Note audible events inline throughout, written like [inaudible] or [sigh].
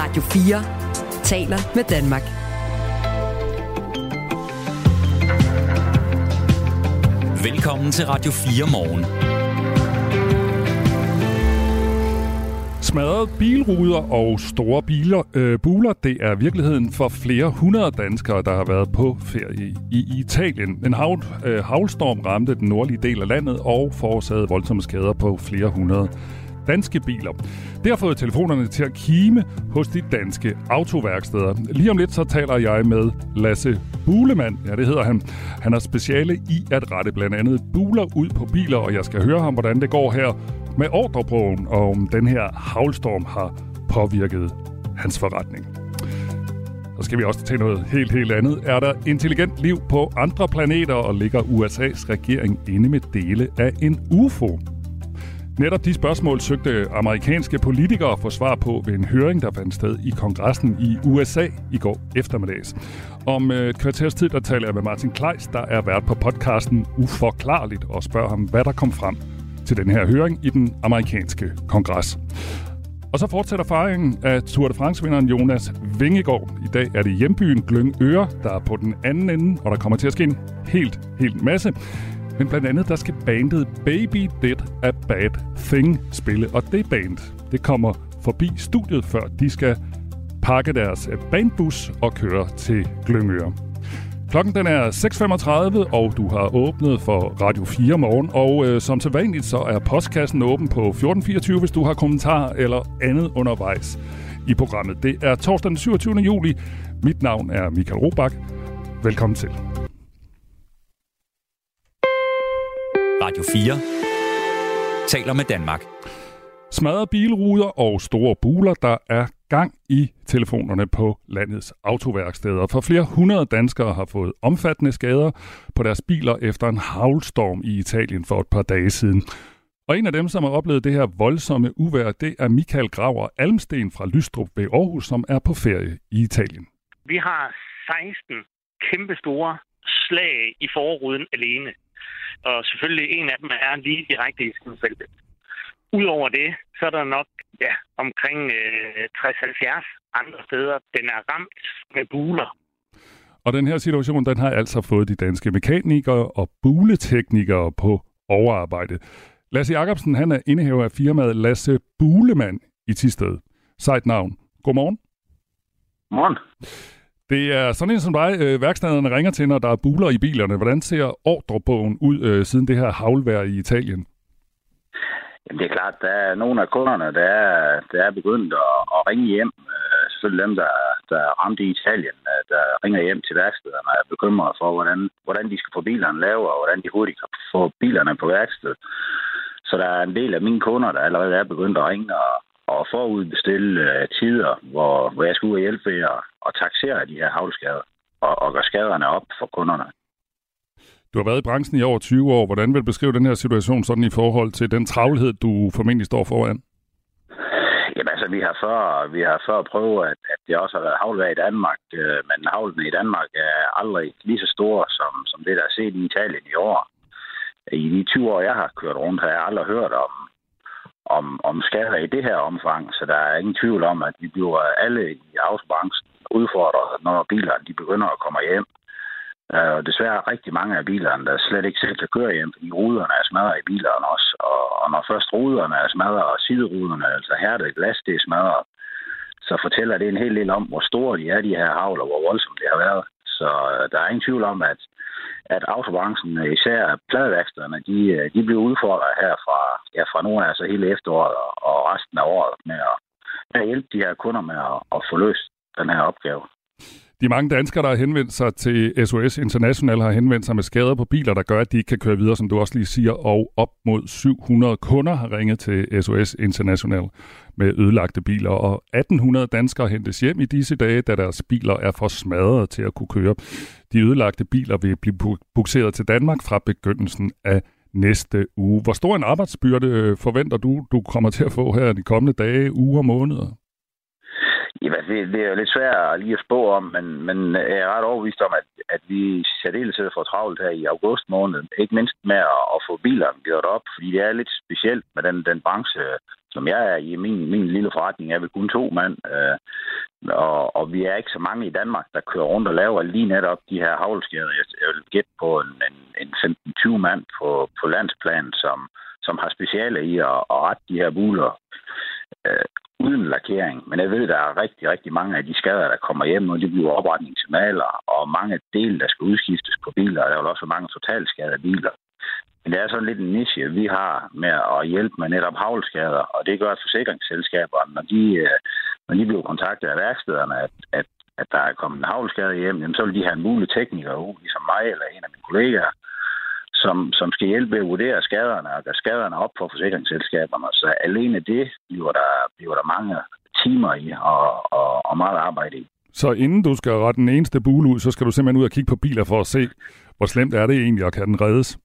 Radio 4 taler med Danmark. Velkommen til Radio 4 morgen. Smadret bilruder og store biler, øh, buler, det er virkeligheden for flere hundrede danskere, der har været på ferie i Italien. En hav, øh, havlstorm ramte den nordlige del af landet og forårsagede voldsomme skader på flere hundrede danske biler. Det har fået telefonerne til at kime hos de danske autoværksteder. Lige om lidt så taler jeg med Lasse Bulemand. Ja, det hedder han. Han er speciale i at rette blandt andet buler ud på biler, og jeg skal høre ham, hvordan det går her med ordrebogen, og om den her havlstorm har påvirket hans forretning. Så skal vi også til noget helt, helt andet. Er der intelligent liv på andre planeter, og ligger USA's regering inde med dele af en UFO? Netop de spørgsmål søgte amerikanske politikere at få svar på ved en høring, der fandt sted i kongressen i USA i går eftermiddags. Om øh, et kvarters tid, der taler jeg med Martin Kleis, der er vært på podcasten Uforklarligt, og spørger ham, hvad der kom frem til den her høring i den amerikanske kongres. Og så fortsætter fejringen af Tour de France-vinderen Jonas Vingegaard. I dag er det hjembyen Glyngøre, der er på den anden ende, og der kommer til at ske en helt, helt masse. Men blandt andet, der skal bandet Baby Did a Bad Thing spille. Og det band, det kommer forbi studiet, før de skal pakke deres øh, bandbus og køre til Glyngøre. Klokken den er 6.35, og du har åbnet for Radio 4 morgen. Og øh, som til vanligt, så er postkassen åben på 14.24, hvis du har kommentarer eller andet undervejs i programmet. Det er torsdag den 27. juli. Mit navn er Michael Robach. Velkommen til. Radio 4 taler med Danmark. Smadrede bilruder og store buler, der er gang i telefonerne på landets autoværksteder. For flere hundrede danskere har fået omfattende skader på deres biler efter en havlstorm i Italien for et par dage siden. Og en af dem, som har oplevet det her voldsomme uvær, det er Michael Graver Almsten fra Lystrup ved Aarhus, som er på ferie i Italien. Vi har 16 kæmpe store slag i forruden alene. Og selvfølgelig en af dem er lige direkte i skudfeltet. Udover det, så er der nok ja, omkring øh, 60-70 andre steder, den er ramt med buler. Og den her situation, den har altså fået de danske mekanikere og buleteknikere på overarbejde. Lasse Jacobsen, han er indehaver af firmaet Lasse Bulemand i Tisted. Sejt navn. Godmorgen. Morgen. Det er sådan en som dig, øh, værkstederne ringer til, når der er buler i bilerne. Hvordan ser ordrebogen ud øh, siden det her havlvær i Italien? Jamen, det er klart, der er nogle af kunderne, der er, der er begyndt at, at ringe hjem. Øh, selvfølgelig dem, der, der er ramt i Italien, øh, der ringer hjem til værkstederne og er bekymret for, hvordan, hvordan de skal få bilerne lavet, og hvordan de hurtigt kan få bilerne på værksted. Så der er en del af mine kunder, der allerede er begyndt at ringe og, og forudbestille uh, tider, hvor, hvor jeg skal ud og hjælpe ved at, at taxere de her havlskader og, og gøre skaderne op for kunderne. Du har været i branchen i over 20 år. Hvordan vil du beskrive den her situation sådan i forhold til den travlhed, du formentlig står foran? Jamen altså, vi har før, vi har før prøvet, at, at det også har været havlvejr i Danmark, øh, men havlene i Danmark er aldrig lige så store, som, som det, der er set i Italien i år. I de 20 år, jeg har kørt rundt, har jeg aldrig hørt om, om, om skader i det her omfang, så der er ingen tvivl om, at vi bliver alle i autobranchen udfordret, når bilerne de begynder at komme hjem. Øh, og desværre er rigtig mange af bilerne, der slet ikke selv kan køre hjem, fordi ruderne er smadret i bilerne også. Og, og når først ruderne er smadret, og sideruderne, altså hærdet glas, det er smadret, så fortæller det en hel del om, hvor store de er, de her havler, hvor voldsomt det har været. Så øh, der er ingen tvivl om, at, at autobranchen, især pladeværkstederne, de, øh, de bliver udfordret her fra, ja, fra nu af, altså hele efteråret og resten af året med at, med at hjælpe de her kunder med at, at få løst den her opgave. De mange danskere, der har henvendt sig til SOS International, har henvendt sig med skader på biler, der gør, at de ikke kan køre videre, som du også lige siger, og op mod 700 kunder har ringet til SOS International med ødelagte biler, og 1800 danskere hentes hjem i disse dage, da deres biler er for smadret til at kunne køre. De ødelagte biler vil blive bukseret til Danmark fra begyndelsen af næste uge. Hvor stor en arbejdsbyrde øh, forventer du, du kommer til at få her de kommende dage, uger og måneder? Jamen, det, det er jo lidt svært lige at spå om, men, men jeg er ret overbevist om, at, at vi særdeleshed får travlt her i august måned. Ikke mindst med at, at få bilerne gjort op, fordi det er lidt specielt med den, den branche, som jeg er i. Min, min lille forretning er vi kun to mand. Øh, Og, og vi er ikke så mange i Danmark, der kører rundt og laver lige netop de her havlskader. Jeg, jeg vil gætte på en, en, en 15-20 mand på, på landsplan, som, som har speciale i at, at rette de her buler øh, uden lakering. Men jeg ved, der er rigtig, rigtig mange af de skader, der kommer hjem, og de bliver opretning til maler, og mange dele, der skal udskiftes på biler, og der er jo også mange totalskadede biler. Men det er sådan lidt en niche, vi har med at hjælpe med netop havlskader, og det gør forsikringsselskaberne, når de, øh, når de bliver kontaktet af værkstederne, at, at, at der er kommet en havlskade hjem, jamen, så vil de have en mulig tekniker, ligesom mig eller en af mine kollegaer, som, som skal hjælpe med at vurdere skaderne og gøre skaderne op for forsikringsselskaberne. Så alene det bliver der, bliver der mange timer i og, og, og meget arbejde i. Så inden du skal rette den eneste bule ud, så skal du simpelthen ud og kigge på biler for at se, hvor slemt er det egentlig, og kan den reddes?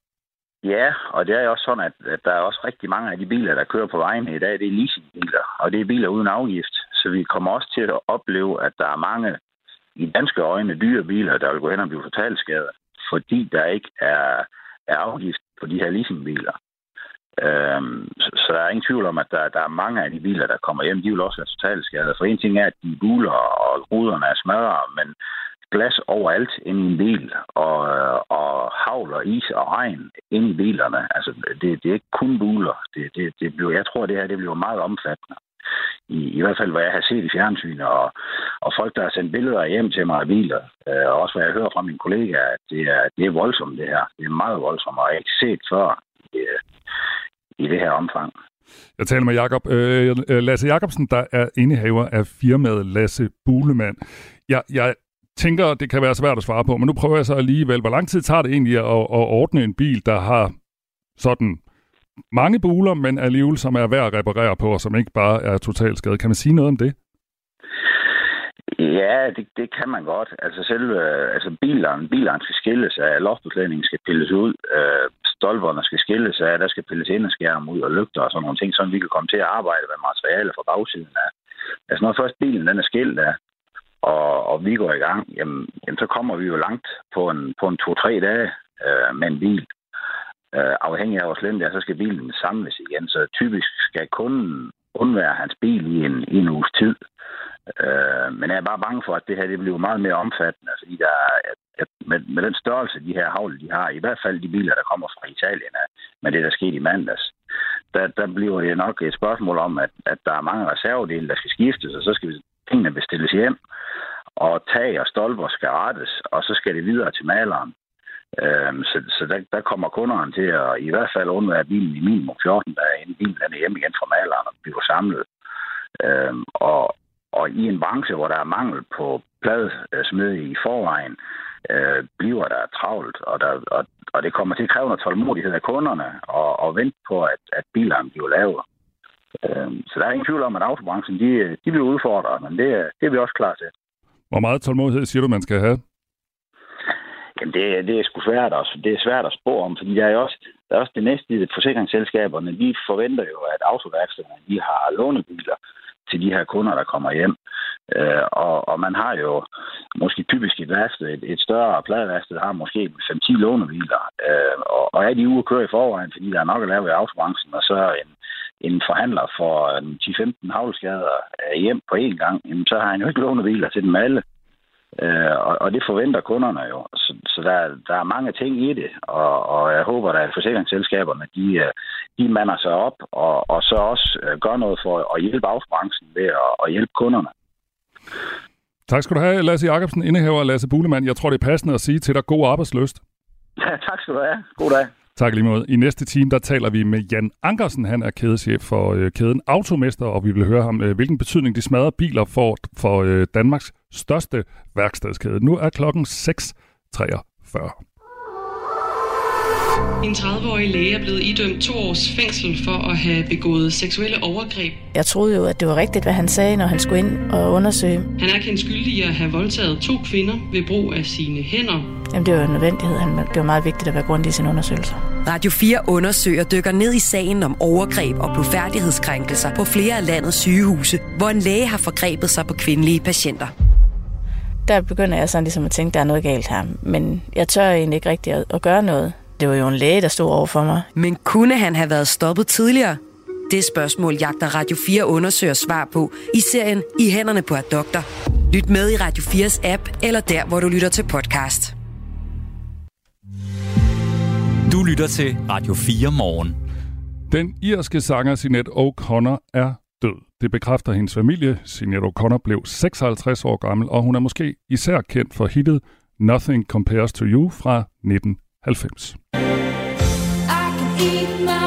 Ja, og det er jo også sådan, at, at der er også rigtig mange af de biler, der kører på vejen i dag, det er leasingbiler, og det er biler uden afgift. Så vi kommer også til at opleve, at der er mange i danske øjne dyre biler, der vil gå hen og blive totalskadet, fordi der ikke er er afgift på de her leasingbiler. Øhm, så, så der er ingen tvivl om, at der, der er mange af de biler, der kommer hjem, de vil også være totalskadet. For en ting er, at de buler og ruderne er smadret, men glas overalt ind i en bil, og, og havl og is og regn ind i bilerne. Altså, det, det er ikke kun buler. Det, det, det bliver, jeg tror, det her det bliver meget omfattende i, i hvert fald, hvad jeg har set i fjernsyn, og, og folk, der har sendt billeder hjem til mig af biler, øh, og også hvad jeg hører fra mine kollegaer, at det er, det er voldsomt, det her. Det er meget voldsomt, og jeg har ikke set før i, i det her omfang. Jeg taler med Jakob, øh, Lasse Jakobsen, der er indehaver af firmaet Lasse Bulemand. Jeg, jeg tænker, det kan være svært at svare på, men nu prøver jeg så alligevel. Hvor lang tid tager det egentlig at, at ordne en bil, der har sådan mange buler, men alligevel som er værd at reparere på, og som ikke bare er totalt skadet. Kan man sige noget om det? Ja, det, det kan man godt. Altså selve øh, altså bilerne, bilerne skal skilles af, loftbeklædningen skal pilles ud, øh, stolperne skal skilles af, der skal pilles ind og skærme ud og lygter og sådan nogle ting, så vi kan komme til at arbejde med materialer fra bagsiden af. Altså når først bilen den er skilt af, og, og vi går i gang, jamen, jamen så kommer vi jo langt på en, på en to-tre dage øh, med en bil. Øh, afhængig af hvor slemt det er, så skal bilen samles igen. Så typisk skal kunden undvære hans bil i en, i en uges tid. Øh, men jeg er bare bange for, at det her det bliver meget mere omfattende, fordi der er, at med, med den størrelse, de her havl, de har, i hvert fald de biler, der kommer fra Italien, med det, der skete i mandags, der, der bliver det nok et spørgsmål om, at, at der er mange reservedele, der skal skiftes, og så skal vi tingene bestilles hjem, og tag og stolper skal rettes, og så skal det videre til maleren. Øhm, så så der, der kommer kunderne til at i hvert fald undvære bilen i minimum 14 dage, inden bilen er hjemme igen fra maleren og bliver samlet. Øhm, og, og i en branche, hvor der er mangel på pladesmed i forvejen, øh, bliver der travlt, og, der, og, og det kommer til at kræve noget tålmodighed af kunderne og, og vente på, at, at bilerne bliver lavet. Øhm, så der er ingen tvivl om, at autobranchen de, de bliver udfordret, men det, det er vi også klar til. Hvor meget tålmodighed siger du, man skal have? Jamen, det, det er sgu svært også. Det er svært at spå om, fordi der er også, der er også det næste forsikringsselskaberne, de forventer jo, at autoværkstederne, de har lånebiler til de her kunder, der kommer hjem. Øh, og, og man har jo måske typisk et værksted, et, et større pladeværksted, har måske 5-10 lånebiler. Øh, og, og er de ude at køre i forvejen, fordi der er nok at lave i autobranchen, og så en, en forhandler for 10-15 havlskader hjem på én gang, jamen, så har han jo ikke lånebiler til dem alle. Øh, og, og det forventer kunderne jo. Så, så der, der er mange ting i det, og, og jeg håber, at forsikringsselskaberne de, øh, de mander sig op, og, og så også øh, gør noget for at hjælpe afbranchen ved at, at hjælpe kunderne. Tak skal du have, Lasse Jacobsen, indehaver Lasse Bulemann. Jeg tror, det er passende at sige til dig god arbejdsløst. Ja, [laughs] tak skal du have. God dag. Tak lige måde. I næste time, der taler vi med Jan Ankersen. Han er kædeschef for øh, kæden Automester, og vi vil høre ham, øh, hvilken betydning de smadrede biler får for øh, Danmarks største værkstedskæde. Nu er klokken 6.43. En 30-årig læge er blevet idømt to års fængsel for at have begået seksuelle overgreb. Jeg troede jo, at det var rigtigt, hvad han sagde, når han skulle ind og undersøge. Han er kendt skyldig i at have voldtaget to kvinder ved brug af sine hænder. Jamen, det var en nødvendighed. Det var meget vigtigt at være grundig i sin undersøgelse. Radio 4 undersøger dykker ned i sagen om overgreb og blodfærdighedskrænkelser på flere af landets sygehuse, hvor en læge har forgrebet sig på kvindelige patienter. Der begynder jeg sådan ligesom at tænke, at der er noget galt her. Men jeg tør egentlig ikke rigtig at gøre noget. Det var jo en læge, der stod over for mig. Men kunne han have været stoppet tidligere? Det spørgsmål jagter Radio 4 undersøger svar på i serien I hænderne på et doktor. Lyt med i Radio 4's app, eller der, hvor du lytter til podcast. Du lytter til Radio 4 morgen. Den irske sanger Sinead O'Connor er død. Det bekræfter hendes familie. Sinead O'Connor blev 56 år gammel, og hun er måske især kendt for hittet Nothing Compares to You fra 90. I can eat my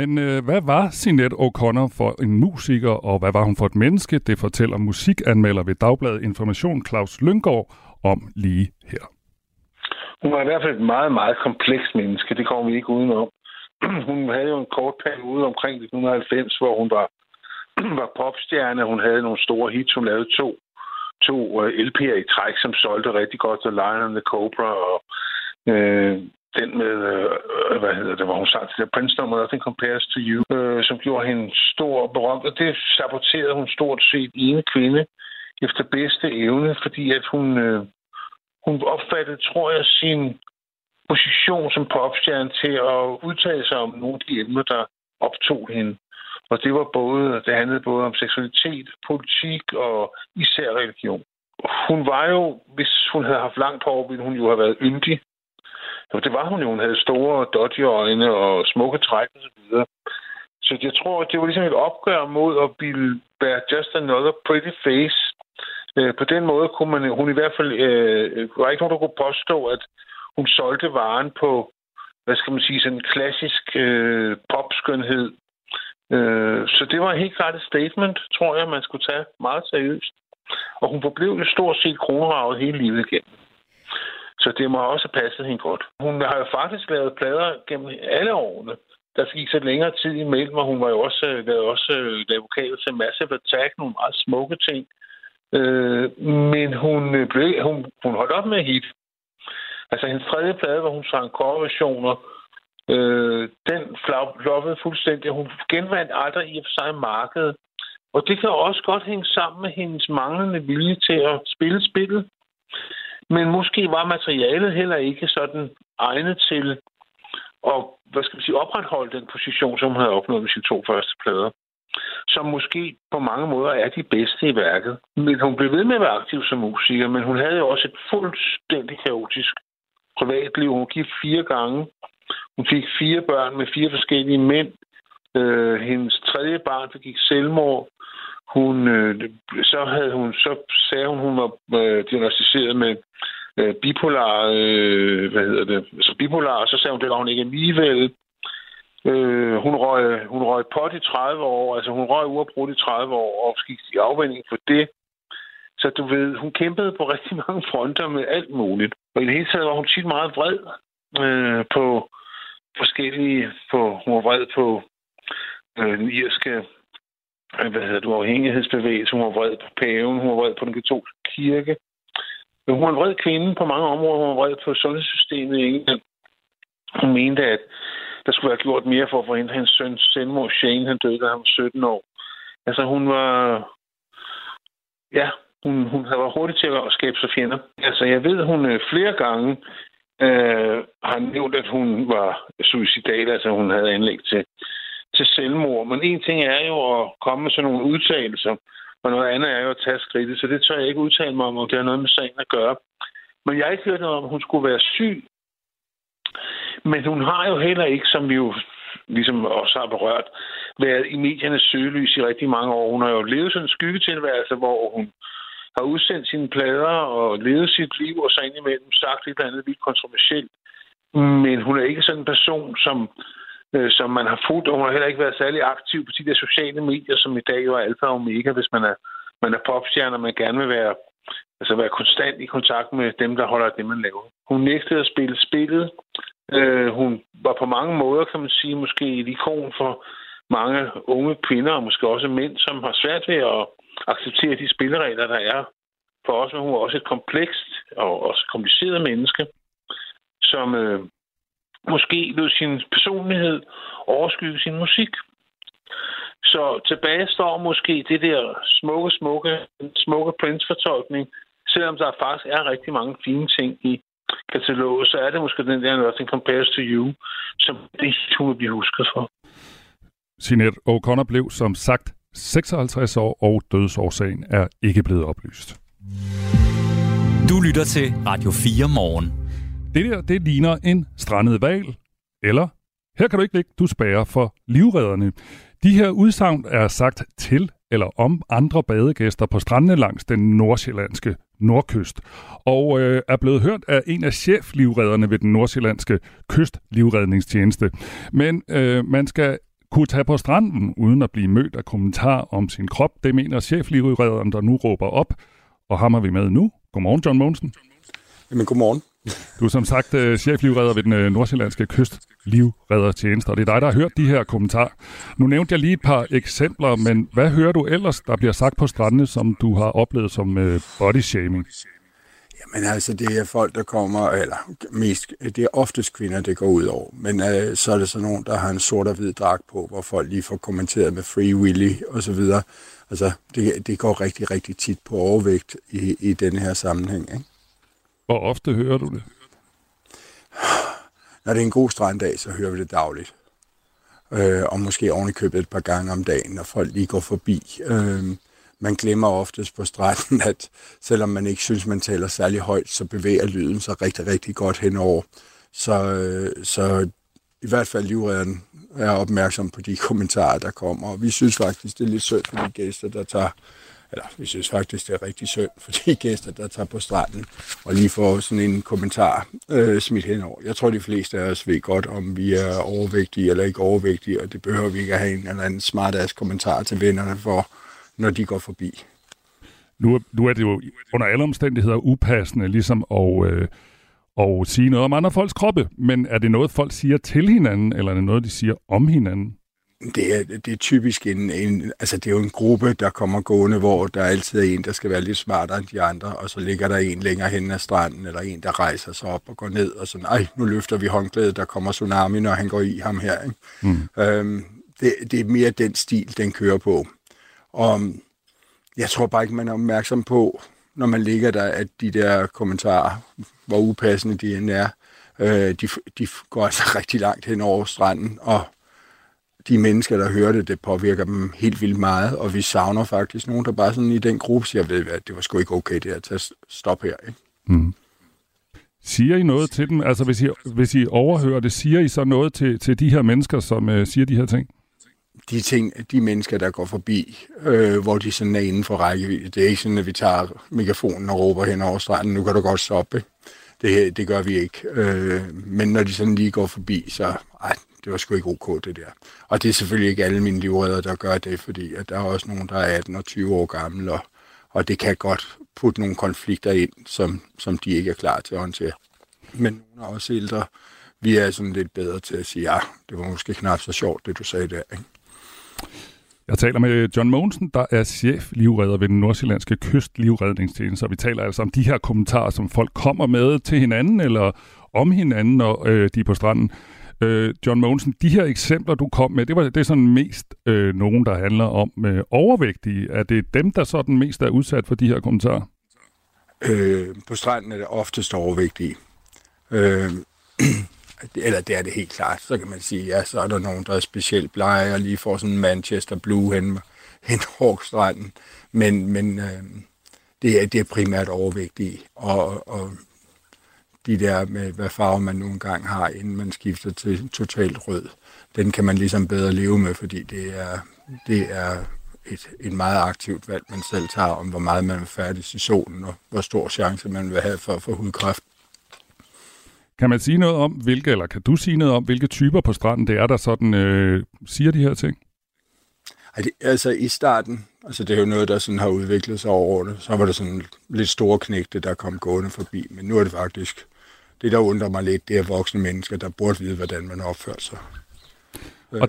Men øh, hvad var Sinead O'Connor for en musiker, og hvad var hun for et menneske? Det fortæller musikanmelder ved Dagbladet Information Claus Lyngård om lige her. Hun var i hvert fald et meget, meget komplekst menneske. Det kommer vi ikke udenom. [clears throat] Hun havde jo en kort periode omkring 1990, hvor hun var, [clears throat] var popstjerne. Hun havde nogle store hits. Hun lavede to, to øh, LP'er i træk, som solgte rigtig godt. The Lion and the Cobra og øh, den med, øh, hvad hedder det, hvor hun sang til det Prince nummer Nothing Compares to You, øh, som gjorde hende stor og berømt. Og det saboterede hun stort set ene kvinde efter bedste evne, fordi at hun... Øh, hun opfattede, tror jeg, sin position som popstjerne til at udtale sig om nogle af de emner, der optog hende. Og det var både, det handlede både om seksualitet, politik og især religion. Hun var jo, hvis hun havde haft langt på ville hun jo have været yndig. For det var hun jo. Hun havde store, dodgy øjne og smukke træk og så videre. Så jeg tror, det var ligesom et opgør mod at ville være just another pretty face. Øh, på den måde kunne man, hun i hvert fald, øh, var ikke nogen, der kunne påstå, at hun solgte varen på, hvad skal man sige, sådan en klassisk øh, popskønhed. Øh, så det var helt klart et statement, tror jeg, man skulle tage meget seriøst. Og hun forblev jo stort set kronravet hele livet igennem. Så det må også have passet hende godt. Hun har jo faktisk lavet plader gennem alle årene. Der gik så længere tid imellem, og hun var jo også øh, lavet også øh, lavet vokal til Massive Attack, nogle meget smukke ting. Øh, men hun, øh, blev, hun, hun holdt op med hit. Altså hendes tredje plade, hvor hun sang coverversioner, øh, den floppede fuldstændig. Hun genvandt aldrig i og for sig markedet. Og det kan også godt hænge sammen med hendes manglende vilje til at spille spillet. Men måske var materialet heller ikke sådan egnet til at hvad skal man sige, opretholde den position, som hun havde opnået med sine to første plader som måske på mange måder er de bedste i værket. Men hun blev ved med at være aktiv som musiker, men hun havde jo også et fuldstændig kaotisk privatliv. Hun gik fire gange. Hun fik fire børn med fire forskellige mænd. Øh, hendes tredje barn gik selvmord. Hun, øh, så havde hun, så sagde hun, hun var øh, diagnostiseret med øh, bipolar, øh, hvad hedder det, altså bipolar, og så sagde hun, det var hun ikke alligevel. Øh, hun, røg, hun røg pot i 30 år, altså hun røg uafbrudt i 30 år og gik i afvending for det. Så du ved, hun kæmpede på [laughs] rigtig mange fronter med alt muligt. Og i det hele taget var hun tit meget vred øh, på forskellige, på, hun var vred på øh, den irske hvad hedder det, uafhængighedsbevægelse, hun var vred på paven, hun var vred på den katolske kirke. Men hun var en vred kvinde på mange områder, hun var vred på sundhedssystemet i England. Hun mente, at der skulle være gjort mere for at forhindre hendes søn selvmord. Shane, han døde, da han var 17 år. Altså, hun var... Ja, hun, hun havde været hurtig til at skabe sig fjender. Altså, jeg ved, hun øh, flere gange øh, har nævnt, at hun var suicidal, altså hun havde anlæg til, til selvmord. Men en ting er jo at komme med sådan nogle udtalelser, og noget andet er jo at tage skridtet, så det tør jeg ikke udtale mig om, om det har noget med sagen at gøre. Men jeg har ikke hørt noget om, at hun skulle være syg. Men hun har jo heller ikke, som vi jo ligesom også har berørt, været i mediernes søgelys i rigtig mange år. Hun har jo levet sådan en skyggetilværelse, hvor hun har udsendt sine plader og levet sit liv, og så indimellem sagt et eller andet vildt kontroversielt. Men hun er ikke sådan en person, som, øh, som man har fulgt, og hun har heller ikke været særlig aktiv på de der sociale medier, som i dag jo er alfa og omega, hvis man er, man er popstjerne, og man gerne vil være, altså være konstant i kontakt med dem, der holder det, man laver. Hun nægtede at spille spillet. Øh, hun var på mange måder, kan man sige, måske et ikon for mange unge kvinder, og måske også mænd, som har svært ved at acceptere de spilleregler, der er for os, hun er også et komplekst og også kompliceret menneske, som øh, måske ved sin personlighed overskygge sin musik. Så tilbage står måske det der smukke, smukke, smukke Prince-fortolkning. Selvom der faktisk er rigtig mange fine ting i kataloget, så er det måske den der Nothing Compares to You, som det hun vil blive husket for. Sinead O'Connor blev som sagt 56 år, og dødsårsagen er ikke blevet oplyst. Du lytter til Radio 4 morgen. Det der, det ligner en strandet val, eller her kan du ikke ligge, du spærer for livredderne. De her udsagn er sagt til eller om andre badegæster på strandene langs den nordsjællandske nordkyst, og øh, er blevet hørt af en af cheflivredderne ved den nordsjællandske kystlivredningstjeneste. Men øh, man skal kunne tage på stranden uden at blive mødt af kommentar om sin krop. Det mener cheflivredderen, der nu råber op, og ham har vi med nu. Godmorgen, John Mogensen. Jamen, godmorgen. Du er som sagt øh, cheflivredder ved den øh, nordsjællandske kystlivreddertjeneste, og det er dig, der har hørt de her kommentarer. Nu nævnte jeg lige et par eksempler, men hvad hører du ellers, der bliver sagt på strandene, som du har oplevet som øh, body shaming? Jamen altså, det er folk, der kommer, eller mest, det er oftest kvinder, det går ud over. Men øh, så er det sådan nogen, der har en sort og hvid dragt på, hvor folk lige får kommenteret med free willy og så videre. Altså, det, det går rigtig, rigtig tit på overvægt i, i den her sammenhæng. Ikke? Hvor ofte hører du det? Når det er en god stranddag, så hører vi det dagligt. Øh, og måske oven købet et par gange om dagen, når folk lige går forbi. Øh, man glemmer oftest på stranden, [laughs] at selvom man ikke synes, man taler særlig højt, så bevæger lyden sig rigtig, rigtig godt henover. Så, øh, så i hvert fald livredderen er opmærksom på de kommentarer, der kommer. Og vi synes faktisk, det er lidt synd for de gæster, der tager eller vi synes faktisk, det er rigtig synd [laughs] for de gæster, der tager på stranden og lige får sådan en kommentar øh, smidt henover. Jeg tror, de fleste af os ved godt, om vi er overvægtige eller ikke overvægtige, og det behøver vi ikke at have en eller anden smart kommentar til vennerne for, når de går forbi. Nu, nu er det jo under alle omstændigheder upassende ligesom at, øh, at sige noget om andre folks kroppe, men er det noget, folk siger til hinanden, eller er det noget, de siger om hinanden? Det er, det er typisk en, en, altså det er jo en gruppe, der kommer gående, hvor der altid er en, der skal være lidt smartere end de andre, og så ligger der en længere hen ad stranden, eller en, der rejser sig op og går ned, og sådan, ej, nu løfter vi håndklædet, der kommer tsunami, når han går i ham her. Ikke? Mm. Øhm, det, det er mere den stil, den kører på. Og jeg tror bare ikke, man er opmærksom på, når man ligger der, at de der kommentarer, hvor upassende de end er, øh, de, de går altså [laughs] rigtig langt hen over stranden, og de mennesker, der hører det, det påvirker dem helt vildt meget, og vi savner faktisk nogen, der bare sådan i den gruppe siger, ved hvad, det var sgu ikke okay det her, tag stop her. Ikke? Mm. Siger I noget til dem? Altså, hvis I, hvis I overhører det, siger I så noget til, til de her mennesker, som øh, siger de her ting? de ting, de mennesker, der går forbi, øh, hvor de sådan er inden for rækkevidde. Det er ikke sådan, at vi tager megafonen og råber hen over stranden, nu kan du godt stoppe. Det, det gør vi ikke. Øh, men når de sådan lige går forbi, så ej, det var sgu ikke ok, det der. Og det er selvfølgelig ikke alle mine livredder, der gør det, fordi at der er også nogen, der er 18 og 20 år gamle, og, og det kan godt putte nogle konflikter ind, som, som de ikke er klar til at håndtere. Men nogle er også ældre. Vi er sådan lidt bedre til at sige, ja, det var måske knap så sjovt, det du sagde der. Ikke? Jeg taler med John Mogensen, der er chef livredder ved den nordsjællandske kystlivredningstjeneste, og vi taler altså om de her kommentarer, som folk kommer med til hinanden eller om hinanden, når øh, de er på stranden. Øh, John Mogensen, de her eksempler, du kom med, det, var, det er sådan mest øh, nogen, der handler om øh, overvægtige. Er det dem, der sådan mest er udsat for de her kommentarer? Øh, på stranden er det oftest overvægtige. Øh, [clears throat] eller det er det helt klart. Så kan man sige, ja, så er der nogen, der er specielt blege og lige får sådan en Manchester Blue hen, hen over stranden. Men, men øh, det, er, det er primært overvægtige. Og, og de der med, hvad farve man nogle gange har, inden man skifter til totalt rød, den kan man ligesom bedre leve med, fordi det er, det er et, et meget aktivt valg, man selv tager om, hvor meget man vil færdes i solen, og hvor stor chance man vil have for at få hudkræft. Kan man sige noget om, hvilke, eller kan du sige noget om, hvilke typer på stranden det er, der sådan øh, siger de her ting? Ej, det, altså i starten, altså det er jo noget, der sådan har udviklet sig over det, så var det sådan lidt store knægte, der kom gående forbi, men nu er det faktisk, det der undrer mig lidt, det er voksne mennesker, der burde vide, hvordan man opfører sig. Øh, Og-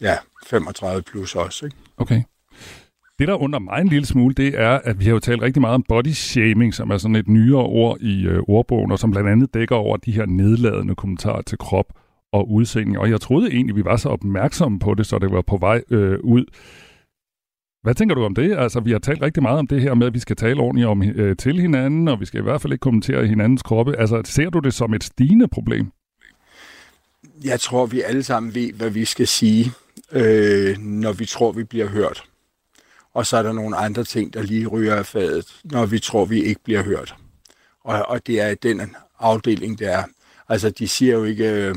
ja, 35 plus også, ikke? Okay. Det, der under mig en lille smule, det er, at vi har jo talt rigtig meget om body shaming, som er sådan et nyere ord i øh, ordbogen, og som blandt andet dækker over de her nedladende kommentarer til krop og udseende. Og jeg troede egentlig, vi var så opmærksomme på det, så det var på vej øh, ud. Hvad tænker du om det? Altså, vi har talt rigtig meget om det her med, at vi skal tale ordentligt om, øh, til hinanden, og vi skal i hvert fald ikke kommentere hinandens kroppe. Altså, ser du det som et stigende problem? Jeg tror, vi alle sammen ved, hvad vi skal sige, øh, når vi tror, vi bliver hørt. Og så er der nogle andre ting, der lige ryger af fadet, når vi tror, vi ikke bliver hørt. Og, og det er den afdeling, der er. Altså, de siger jo ikke øh,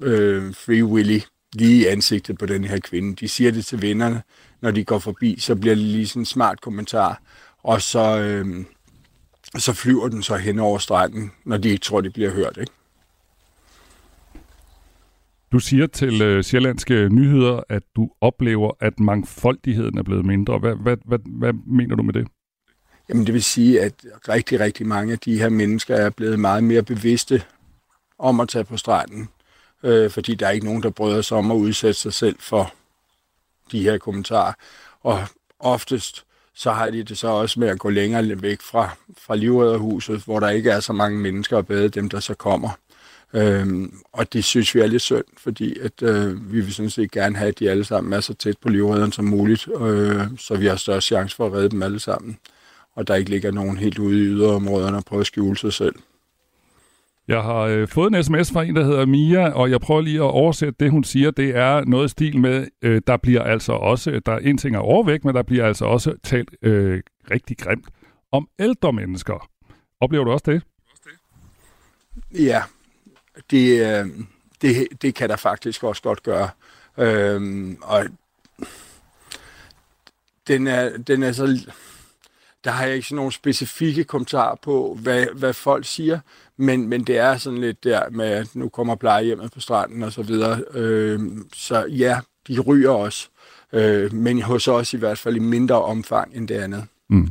øh, Free Willy lige i ansigtet på den her kvinde. De siger det til vennerne, når de går forbi, så bliver det lige sådan en smart kommentar, og så, øh, så flyver den så hen over stranden, når de ikke tror, de bliver hørt. Ikke? Du siger til øh, Sjællandske Nyheder, at du oplever, at mangfoldigheden er blevet mindre. Hvad, hvad, hvad, hvad mener du med det? Jamen det vil sige, at rigtig, rigtig mange af de her mennesker er blevet meget mere bevidste om at tage på stranden, øh, fordi der er ikke nogen, der bryder sig om at udsætte sig selv for de her kommentarer. Og oftest så har de det så også med at gå længere væk fra, fra livredderhuset, hvor der ikke er så mange mennesker at bade, dem der så kommer. Øhm, og det synes vi er lidt synd, fordi at, øh, vi vil sådan set gerne have, at de alle sammen er så tæt på livredderen som muligt, øh, så vi har større chance for at redde dem alle sammen. Og der ikke ligger nogen helt ude i yderområderne og prøver at skjule sig selv. Jeg har øh, fået en sms fra en, der hedder Mia, og jeg prøver lige at oversætte det, hun siger. Det er noget stil med, øh, der bliver altså også, der er en ting er overvægt, men der bliver altså også talt øh, rigtig grimt om ældre mennesker. Oplever du også det? Ja, det, øh, det, det kan der faktisk også godt gøre. Øhm, og den er, den er så... Der har jeg ikke sådan nogle specifikke kommentarer på, hvad, hvad folk siger, men, men det er sådan lidt der med, at nu kommer plejehjemmet på stranden og så videre. Øhm, så ja, de ryger også, øh, men hos os i hvert fald i mindre omfang end det andet. Mm.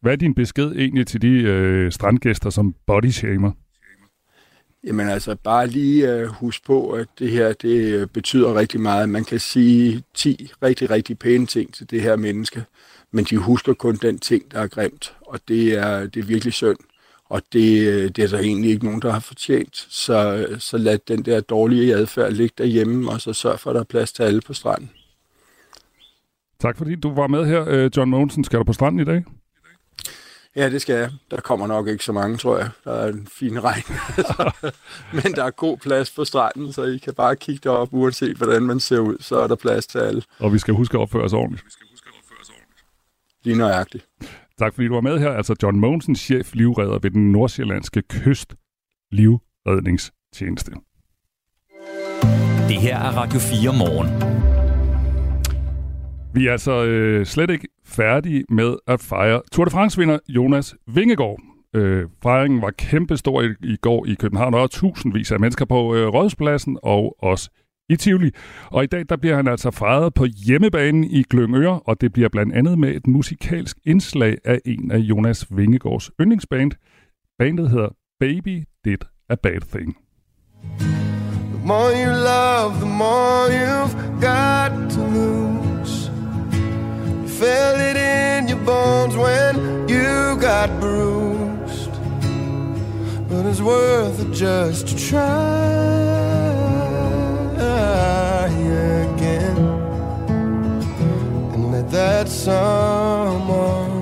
Hvad er din besked egentlig til de øh, strandgæster, som body shamer? Jamen altså, bare lige øh, husk på, at det her, det øh, betyder rigtig meget. Man kan sige 10 rigtig, rigtig pæne ting til det her menneske, men de husker kun den ting, der er grimt, og det er, det er virkelig synd. Og det, øh, det er der egentlig ikke nogen, der har fortjent. Så, øh, så lad den der dårlige adfærd ligge derhjemme, og så sørg for, at der er plads til alle på stranden. Tak fordi du var med her, John Mogensen. Skal du på stranden i dag? Ja, det skal jeg. Der kommer nok ikke så mange, tror jeg. Der er en fin regn. [laughs] Men der er god plads på stranden, så I kan bare kigge derop, uanset hvordan man ser ud. Så er der plads til alle. Og vi skal huske at opføre os ordentligt. Lige nøjagtigt. Tak fordi du var med her. Altså John Mogensen, chef livredder ved den nordsjællandske kyst livredningstjeneste. Det her er Radio 4 morgen. Vi er altså øh, slet ikke færdige med at fejre Tour de France-vinder Jonas Vingegaard. Øh, fejringen var kæmpestor i, i går i København. Der var tusindvis af mennesker på øh, Rådspladsen og også i Tivoli. Og i dag der bliver han altså fejret på hjemmebanen i Gløngøre, og det bliver blandt andet med et musikalsk indslag af en af Jonas Vingegaards yndlingsband. Bandet hedder Baby Did a Bad Thing. The more you love, the more you've got to lose. Felt it in your bones when you got bruised. But it's worth it just to try again. And let that someone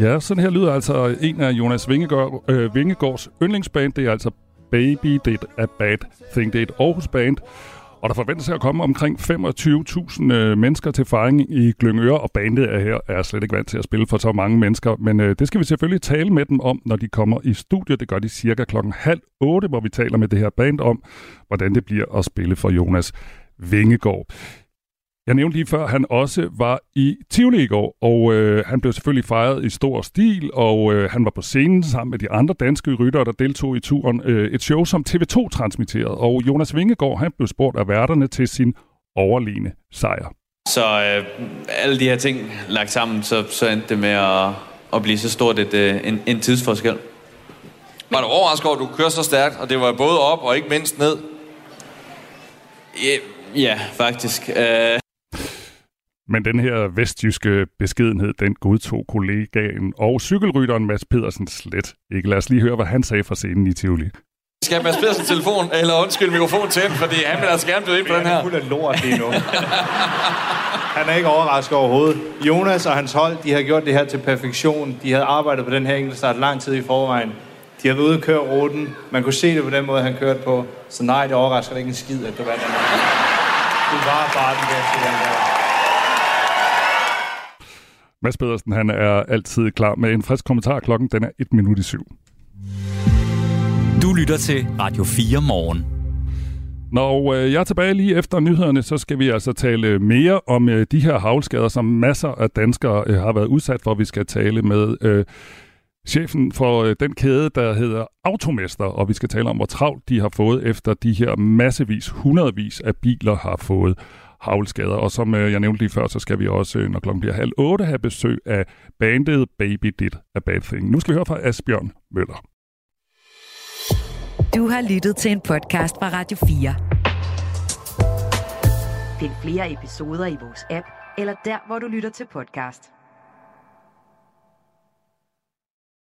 Ja, sådan her lyder altså en af Jonas Vingegaard, øh, Vingegaards yndlingsband. Det er altså Baby Did a Bad Thing. Det er et Aarhus band, og der forventes at komme omkring 25.000 øh, mennesker til fejring i Glyngøre, og bandet er her er slet ikke vant til at spille for så mange mennesker. Men øh, det skal vi selvfølgelig tale med dem om, når de kommer i studiet. Det gør de cirka klokken halv otte, hvor vi taler med det her band om, hvordan det bliver at spille for Jonas Vingegaard. Jeg nævnte lige før, at han også var i Tivoli i går, og øh, han blev selvfølgelig fejret i stor stil, og øh, han var på scenen sammen med de andre danske ryttere, der deltog i turen. Øh, et show, som TV2 transmitterede, og Jonas Vingegaard, han blev spurgt af værterne til sin overliggende sejr. Så øh, alle de her ting lagt sammen, så, så endte det med at, at blive så stort et, øh, en, en tidsforskel. Var du overrasket over, at du kørte så stærkt, og det var både op og ikke mindst ned? Ja, Ja, faktisk. Øh, Men den her vestjyske beskedenhed, den godtog kollegaen og cykelrytteren Mads Pedersen slet ikke. Lad os lige høre, hvad han sagde fra scenen i Tivoli. skal Mads Pedersen telefon, eller undskyld, mikrofon tændt, fordi han vil altså gerne byde ind på den her. Han er fuld lort lige nu. Han er ikke overrasket overhovedet. Jonas og hans hold, de har gjort det her til perfektion. De havde arbejdet på den her enkeltstart lang tid i forvejen. De har været ude og køre ruten. Man kunne se det på den måde, han kørte på. Så nej, det overrasker ikke en skid, at du vandt den. Du var bare den bedste, den der. Mads Pedersen, han er altid klar med en frisk kommentar. Klokken den er et minut i syv. Du lytter til Radio 4 morgen. Når øh, jeg er tilbage lige efter nyhederne, så skal vi altså tale mere om øh, de her havlskader, som masser af danskere øh, har været udsat for. Vi skal tale med øh, chefen for øh, den kæde, der hedder Automester, og vi skal tale om, hvor travlt de har fået efter de her massevis, hundredvis af biler har fået havlskader. Og som øh, jeg nævnte lige før, så skal vi også, øh, når klokken bliver halv otte, have besøg af bandet Baby Did a Bad Thing. Nu skal vi høre fra Asbjørn Møller. Du har lyttet til en podcast fra Radio 4. Find flere episoder i vores app, eller der, hvor du lytter til podcast.